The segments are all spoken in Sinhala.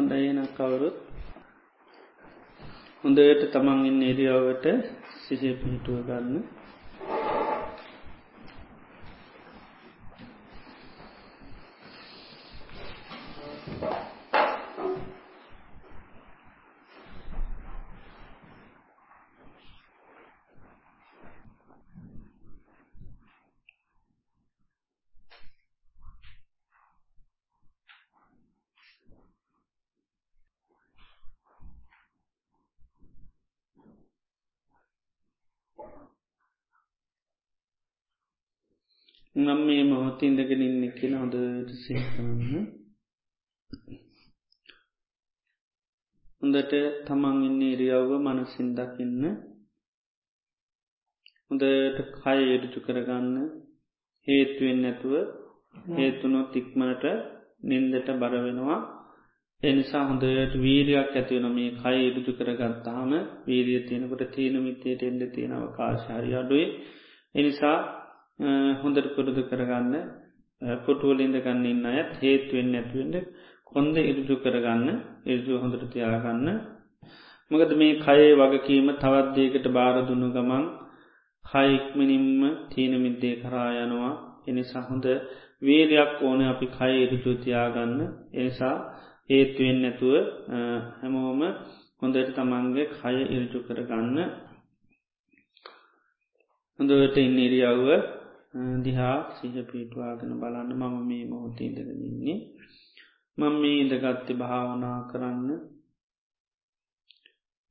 හොඳ එන කවුරුත් හොඳට තමන් ඉන්න එරියාවට සිසේ පිහිටුව ගන්න. නම් මේ මොහොත ඉඳගෙන ඉන්න කියල හොඳට සිහිකරන්න හොඳට තමන් ඉන්න ඉරියව්ව මනසින් දකින්න. හොඳට කය එඩුචු කරගන්න. හේතුවෙන් නැතුව හේතුනොත් ඉක්මනට නින්දට බරවෙනවා එනිසා හොඳට වීරයක් ඇතිවන මේ කයි ඉඩුචු කරගත්තාම වීරිය තියෙනකොට තීන මිතයට එන්ඩ තියෙන අවකාශහරි අඩුවේ එනිසා හොඳට පුරුදු කරගන්න පුටුවලින්ද ගන්න ඉන්න අයත් හේතුවෙන් නැතිවෙන්ට කොන්ද ඉරජු කරගන්න ඉරජු හොඳට තියාගන්න. මකද මේ කයේ වගකීම තවත්දේකට බාරදුන්නු ගමන් කයික්මනින්ම තීනමිද්දේ කරා යනවා. එනිසා හොඳ වේරයක් ඕන අපි කය ඉරජු තියාගන්න. එනිසා හේතුවෙන් නැතුව හැමෝම හොඳට තමන්ගේ කය ඉරජු කරගන්න. හොඳට ඉන්න ඉරියව්ව දිහා සිහ පිටවාගෙන බලන්න මම මේ මොහොතේ ඉඳගෙනන්නේ මං මේ ඉඳගත්ති භාවනා කරන්න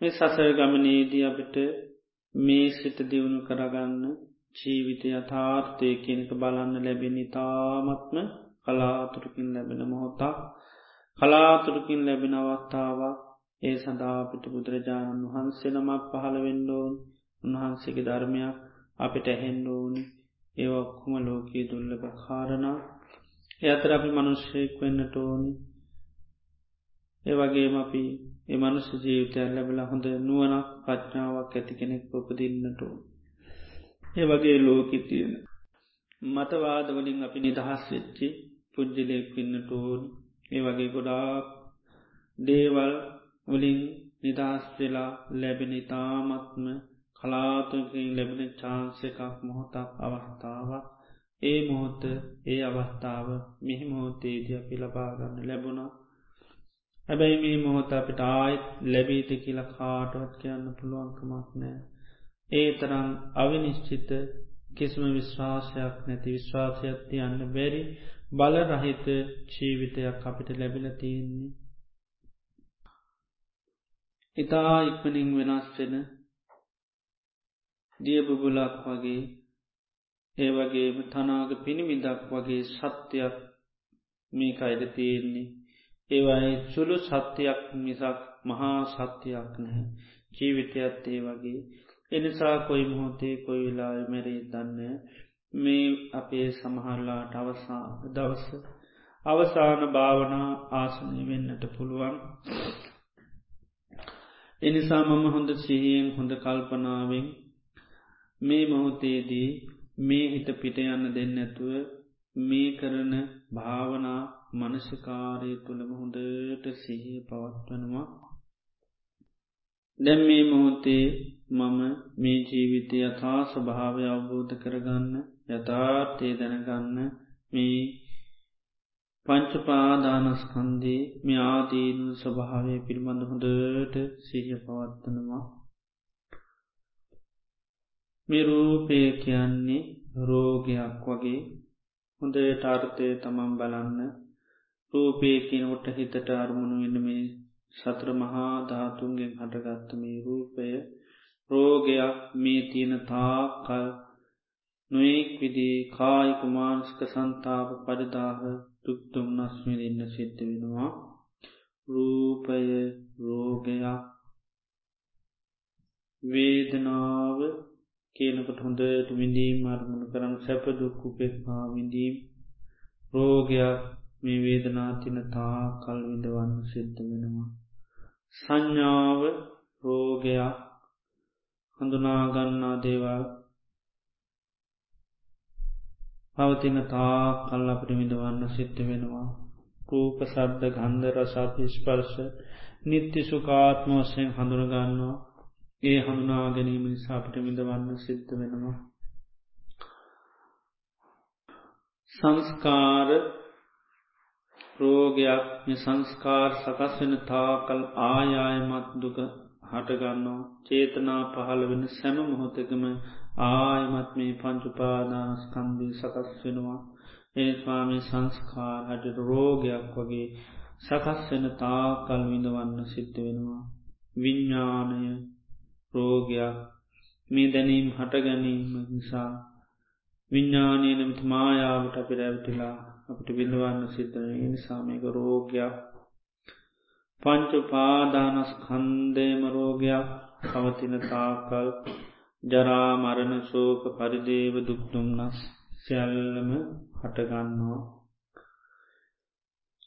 මේ සසර ගමනේදී අපිට මේ සිත දියුණු කරගන්න ජීවිතය අතාර්ථය කෙනෙක බලන්න ලැබෙන ඉතාමත්ම කලාතුරකින් ලැබෙන මොහොතක්. කලාතුරකින් ලැබෙන අවස්ථාවක්. ඒ සඳාපිට බුදුරජාණන් වහන්සේ නමක් පහළ වෙන්ඩෝන් උන්වහන්සේගේ ධර්මයක් අපිට ඇහෙන්ඩෝනි ඒවක්කුම ලෝකයේ දුල්ලබ කාරණා. එයතර අපි මනුෂ්‍යයෙක් වෙන්නට ඕනි. ඒවගේම අපි ඒ මනුස්ස ජීවිතයන් ලැබල හොඳ නුවනක් පච්ඥාවක් ඇති කෙනෙක් උපදින්නට ඒ වගේ ලෝකි තියෙන මතවාදවලින් අපි නිදහස් වෙච්චි පුද්ජලයෙක් වෙන්නට ඕනි. ඒ වගේ ගොඩාක් දේවල් වලින් නිදහස් වෙලා ලැබෙන ඉතාමත්ම කලාතුකින් ලැබෙන චාන්ස එකක් මොහොතක් අවස්ථාවක්. ඒ මොහොත ඒ අවස්ථාව මෙහි මොහොතේදී අපි ලබාගන්න ලැබුණා. හැබැයි මේ මොහොත අපිට ආයිත් ලැබීත කියලා කාටවත් කියන්න පුළුවන්කමක් නෑ ඒ තරම් අවිනිශ්චිත කිසිම විශ්වාසයක් නැති විශ්වාසයක් තියන්න බැරි බල රහිත ජීවිතයක් අපිට ලැබිල තියෙන්නේ. ඉතා ඉක්මනින් වෙනස් වෙන දියබුබුලක් වගේ ඒ වගේ තනාග පිණිමිදක් වගේ සත්‍යයක් මේක අයිද තියෙන්නේ ඒවයි සුළු සත්‍යයක් මිසක් මහා සත්‍යයක් නැහැ. ජීවිතයත් ඒ වගේ. එනිසා කොයි මොහොතේ කොයි වෙලා මැරේ දන්න මේ අපේ සමහරලාට අවසා දවස අවසාන භාවනා ආසනය වෙන්නට පුළුවන්. එනිසා මම හොඳ සිහියෙන් හොඳ කල්පනාවෙන් මේ මොහොතේදී මේ හිත පිට යන්න දෙන්න ඇතුව මේ කරන භාවනා මනසකාරය තුළම හොඳට සිහිය පවත්වනවා. දැම් මේ මොහොතේ මම මේ ජීවිතය යථා ස්වභාවය අවබෝධ කරගන්න යථාර්ථය දැනගන්න මේ පංචපාදානස්කන්දී මේ ආදීනු ස්වභාවය පිළිබඳ හොඳට සිහිය පවත්වනවා. මේ රූපය කියන්නේ රෝගයක් වගේ. හොඳට අර්ථය තමන් බලන්න. රූපයකිනකොට හිතට අරමුණු වෙන මේ සත්‍ර මහා ධාතුන්ගෙන් හටගත්ත මේ රූපය. රෝගයක් මේ තියෙන තා කල් නොයෙක් විදී කායික මාංස්ක සන්තාව පරිදාහ දුක්තුම් නස්මිදින්න සිද්ධ වෙනවා. රූපය රෝගයක්. වේදනාව කියනකට හොඳට විඳීම් අර්මණ කරන්න සැපදුක්කු පෙක්වා විඳීම් රෝගයක් මේ වේදනාතින තා කල් විඳවන්න සිද්ධ වෙනවා. සංඥාව රෝගයක් හඳුනාගන්නා දේවල් පවතින තා කල් අපට විඳවන්න සිද්ධ වෙනවා. රූප සද්ධ ගන්ධ රසාපිස්පර්ශ නිත්‍ය සුකාත්ම වසයෙන් හඳුනගන්නවා ඒ හඳුනා ගැනීම නිසාපට විඳවන්න සිද්ධ වෙනවා. සංස්කාර රෝගයක් සංස්කාර සකස් වෙන තාකල් ආයායමත් දුක හටගන්නවා චේතනා පහළ වෙන සැම මොහොතකම ආයමත් මේ පංචුපාදානස්කන්දී සකස් වෙනවා. ඒ ස්වාමී සංස්කාර හට රෝගයක් වගේ සකස් වෙන තාකල් විඳවන්න සිද්ධ වෙනවා. විඤ්ඥානය රෝගයක් මේ දැනීම් හටගැනීම නිසා විඤ්ඥානය නමති මායාවට අපි රැවටිලා අපට බිඳවන්න සිද්ධන නිසාමක රෝගයක්. පංච පාදානස් කන්දේම රෝගයක්. පවතින තාකල් ජරාමරණ සෝක පරිදේව දුක්දුම්න්නස් සැල්ලම හටගන්නවා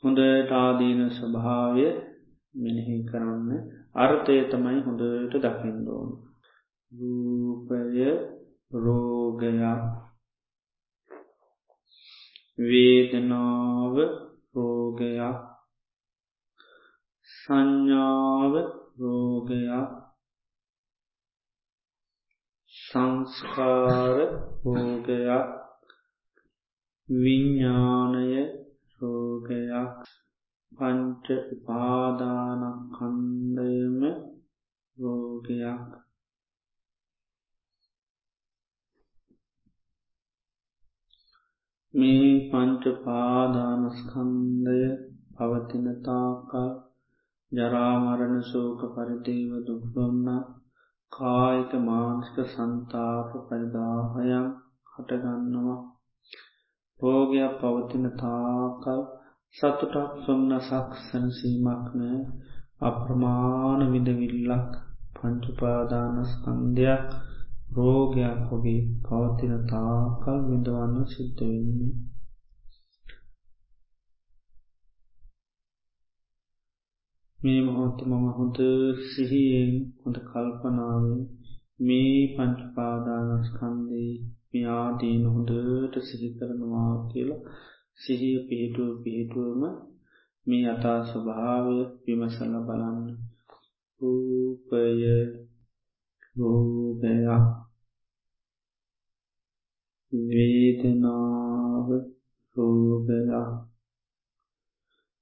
හොඳ ටාදීන ස්වභාවය මෙනෙහි කරන්න අර්ථය තමයි හොඳට දකිින්දෝන් රූපය රෝගයක්. වේදනාව රෝගයක්. සංඥාව රෝගයක්. සංස්කාර රෝගයක්. විඤ්ඥානය රෝගයක්. පංච උපාදානකන්දයම රෝගයක්. මේ පංච පාදානස්කන්දය පවතිනතාකා ජරාමරණ සෝක පරිදේව දුක්ගොන්න කායික මාංස්ක සන්තාප පරිදාහයන් හටගන්නවා. රෝගයක් පවතින තාකල් සතුටක් සොම්නසක් සැනසීමක් නෑ අප්‍රමාණ විදවිල්ලක් පංචුපාදානස්කන්දයක් රෝගයක් හොගේ පවතින තාකල් විඳවන්න සිද්ධ වෙන්නේ. මේ මොහොත්ත මම හොඳ සිහියෙන් හොඳ කල්පනාවෙන් මේ පංචපාදානස්කන්දී මෙයාදීන හොඳට සිහි කරනවා කියලා සිහිය පිහිටුව පිහිටුවම මේ අතා ස්වභාවය විමසල බලන්න. රූපය රෝගයක් වේදනාව රෝගයක්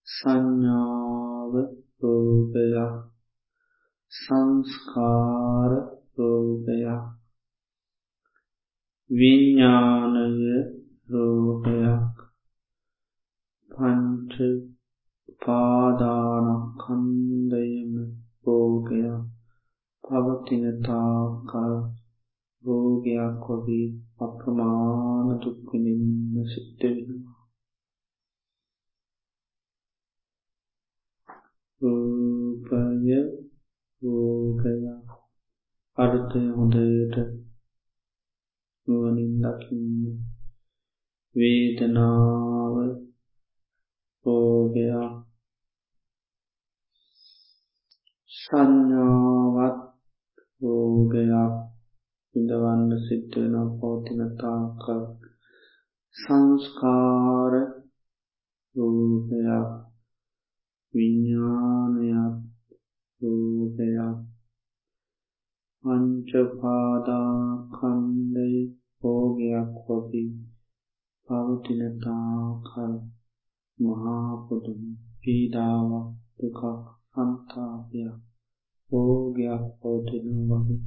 සංඥාව රෝගයක් සංස්කාර රෝගයක් විඤ්ඥානය රෝගයක් පංච පාදානකන්දයම රෝගයක්. පවතිනතාකල් රෝගයක් වගේ අප්‍රමාණ දුක්විනින්න සිද්ධවෙනවා රූපය රෝගයක්. අර්ථය හොඳයට නුවනින් දකින්න වේදනාව රෝගයක් සංඥාවත් රෝගයක් ඉඳවන්න සිද්ධවෙන පෝතින තාකල් සංස්කාර රූපයක් විඤ්ඥානයක් රූපයක් පංචපාදාකන්දය පෝගයක් වගේ පවතිනතාකල් මහාපොදුම් පීඩාවක් දුකක් සන්තාපයක් පෝගයක් පවතින වගේ.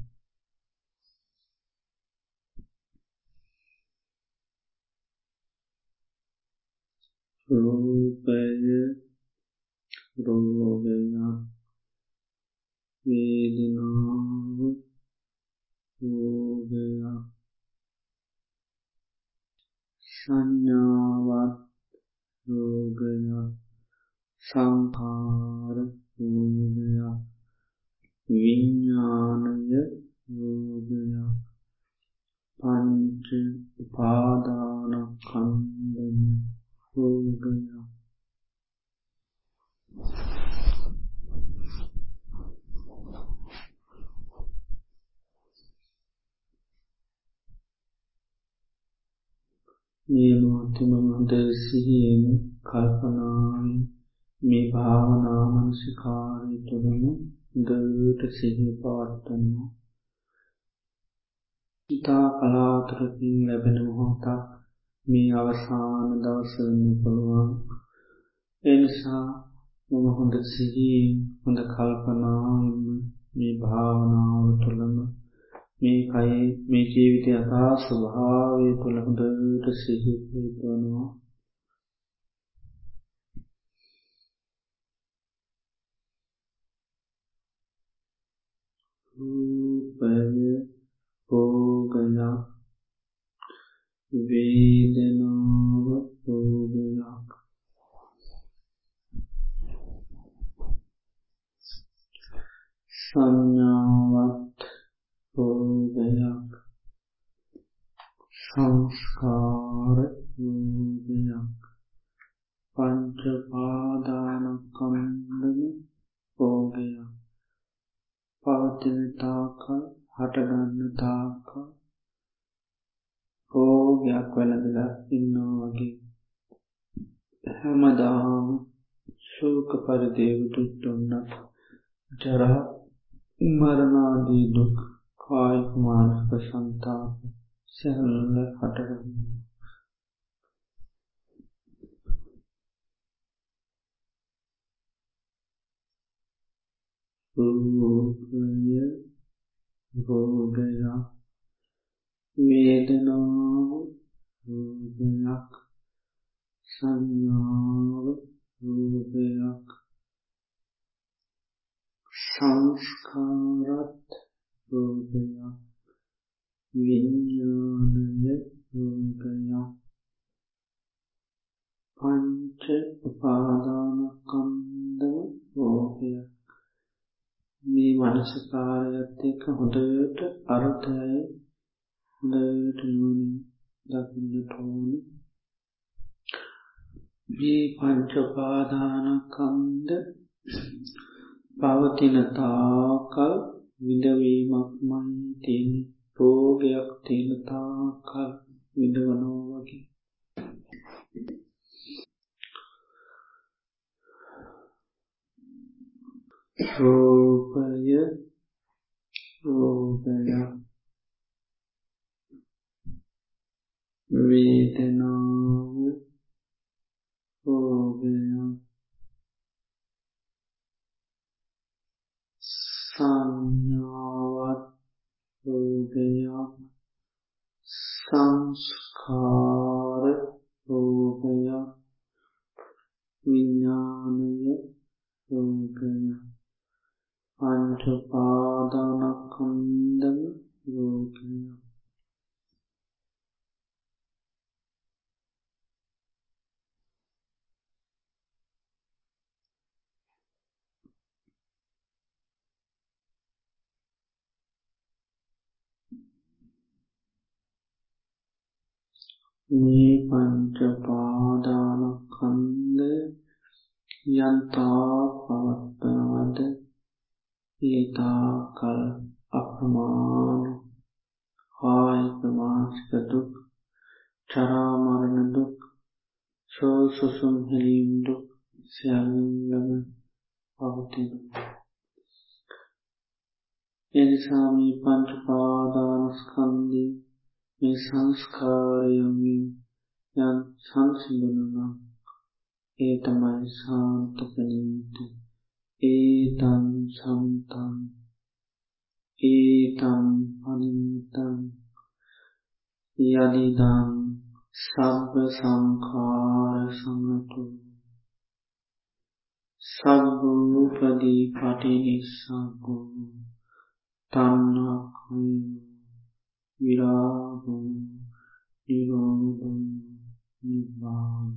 සංකාර රෝගයක් විඤ්ඥානය රෝගයක් පංච උපාදානකන්දම රෝගයක් මේ මොහොතම හොඳ සිහියෙන් කල්පනාවෙන් මේ භාවනාමන්සිකාරය තුළම දට සිහි පවත්වන්නවා ඉතා කලාතුරකින් ලැබෙන මොහොතක් මේ අවසාන දවසන්න පුළුවන්. එනිසා මම හොඳ සිහී හොඳ කල්පනාවම මේ භාවනාව තුළම මේ කයි මේ ජීවිත අතා ස්වභාවය තුළ හොඳට සිහිපයතුවනවා රූපය රෝගයක් වේදනාව රෝගයක් සංඥාවත් රෝගයක් සංස්කාර රෝගයක් පංචපාදානකන්දම රෝගයක් පවතින තාකල් හටගන්න තාකල් රෝගයක් වැළඳලා ඉන්නවා වගේ. හැමදාම ශෝක පරදේව දුට්ටොන්නත් ජරා මරණාදී දුක් කායික මානක සන්තාප සැහල්ල හටගන්න රූපය රෝගයක් වේදනාව රූපයක් සංඥාව රූපයක් සංස්කාරත් රූපයක් විඤ්ඥානය රූපයක් පංච උපාදානකන්දව රෝපයක් මේ මනසකාරයත් එක්ක හොඳට අර්ථය හොඳට නුවනින් දකින්නට ඕනි. මේ පංචපාදානකන්ද පවතින තාකල් විඩවීමක් මයි තින් රෝගයක් තියෙන තාකල් විඩවනෝ වගේ. රෝපය රෝගයක් වේදනාව රෝගයක් සංඥාවත් රෝගයක් සංස්කාර මේ පංචපාදානකන්ද යන්තා පවත්වනවද ඒතා කල් අප්‍රමාණ. ආයික මාංස්ක දුක් චරාමරණ දුක් ශෝසුසුම් හෙලීම් දුක් සියල්ලම පවතින. එනිසාමී පංචපාදානස්කන්දී මේ සංස්කාරයමින් යන් සංසිඳුනනම් ඒ තමයි සාන්තපනීත ඒතන් සම්තන් ඒතන් පනිතන් යදිදන් සබ්බ සංකාර සමතු. සබ්බූපදී පටිනිස්සගෝ තන්නකයු විරාගෝ නිරෝධෝ නිබ්බානං.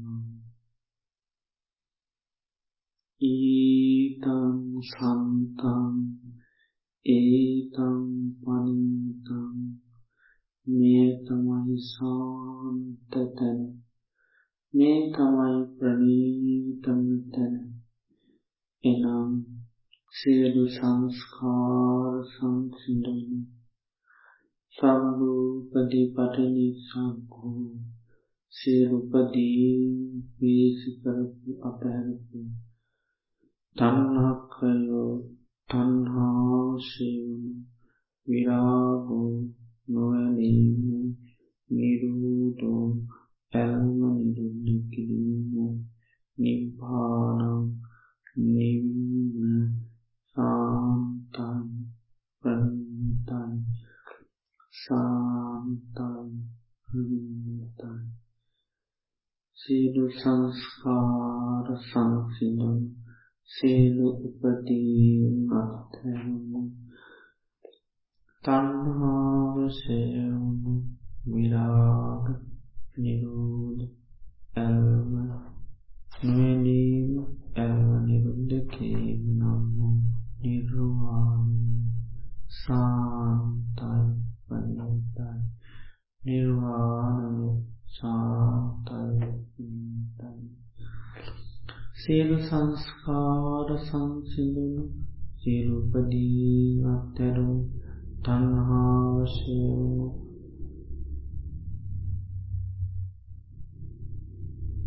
ඊතං සන්තං ඒතං පනිතං. මේ තමයි සාන්තතැන. මේ තමයි ප්‍රනීතම තැන. එනම් සියලු සංස්කාර සංසිඳනු සම්බූපදී පටනි සංකෝ සියලුපදී වීසි කරපු අපහැරපු තන්නක්කයෝ තන්හාශයවුණු විරාගෝ නොවැලීම නිරූදෝ ඇල්ම නිරුද්ධ කිරීම නිබ්භානම් නිවීම සාන්තන් ප්‍රනිතන් සාන්තන් ප්‍රනිතන් සියලු සංස්කාර සංසිදුන් සියලු උපදීන් අත්හැරමු. තන්හාවසයවුණු සංස්කාර සංසිදුණු සියලුපදී අත්තැරු තන්හාවශයෝ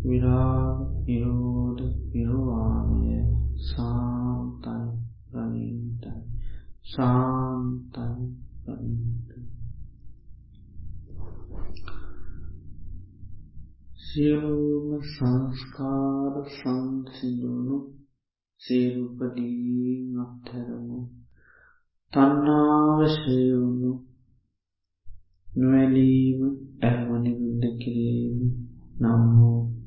විරාග නිරෝධ නිර්වාණය සාන්තයි ප්‍රනීතයි ශාන්තයි ප්‍රනීත සියලුම සංස්කාර සංසිදුණු සියලුපදී අත්හැරමු. තන්නාවශයවුණු නොවැලීම ඇල්මනිබුද්ධ කිරීම නම්මෝ නිර්වාණය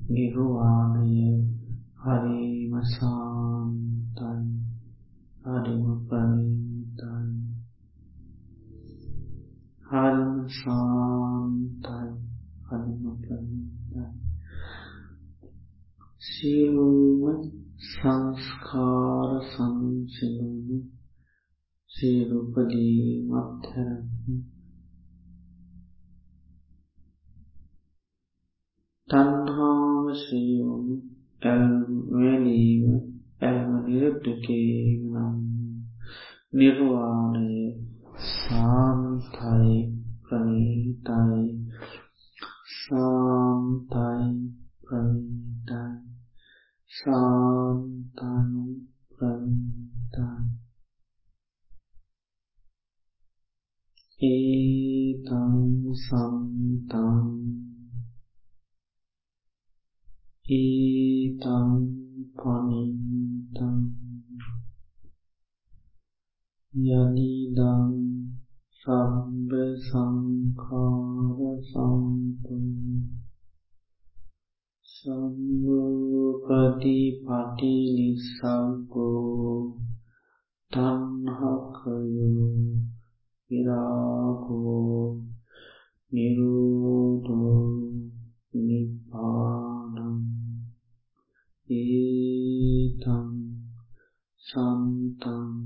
නිර්වාණය සාන්තයි ප්‍රනීතයි සාන්තයි ප්‍රනීතයි සාන්තයි ප්‍රනීතයි ඒතං සන්තං ඊතං පනිතං යනිදං සම්බ සංකාර සම්පු සම්බපති පටි නිසංකෝ තන්හකයෝ විරාගෝ නිරෝධෝ නිපානම් ඒතං සන්තං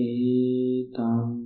ඒතං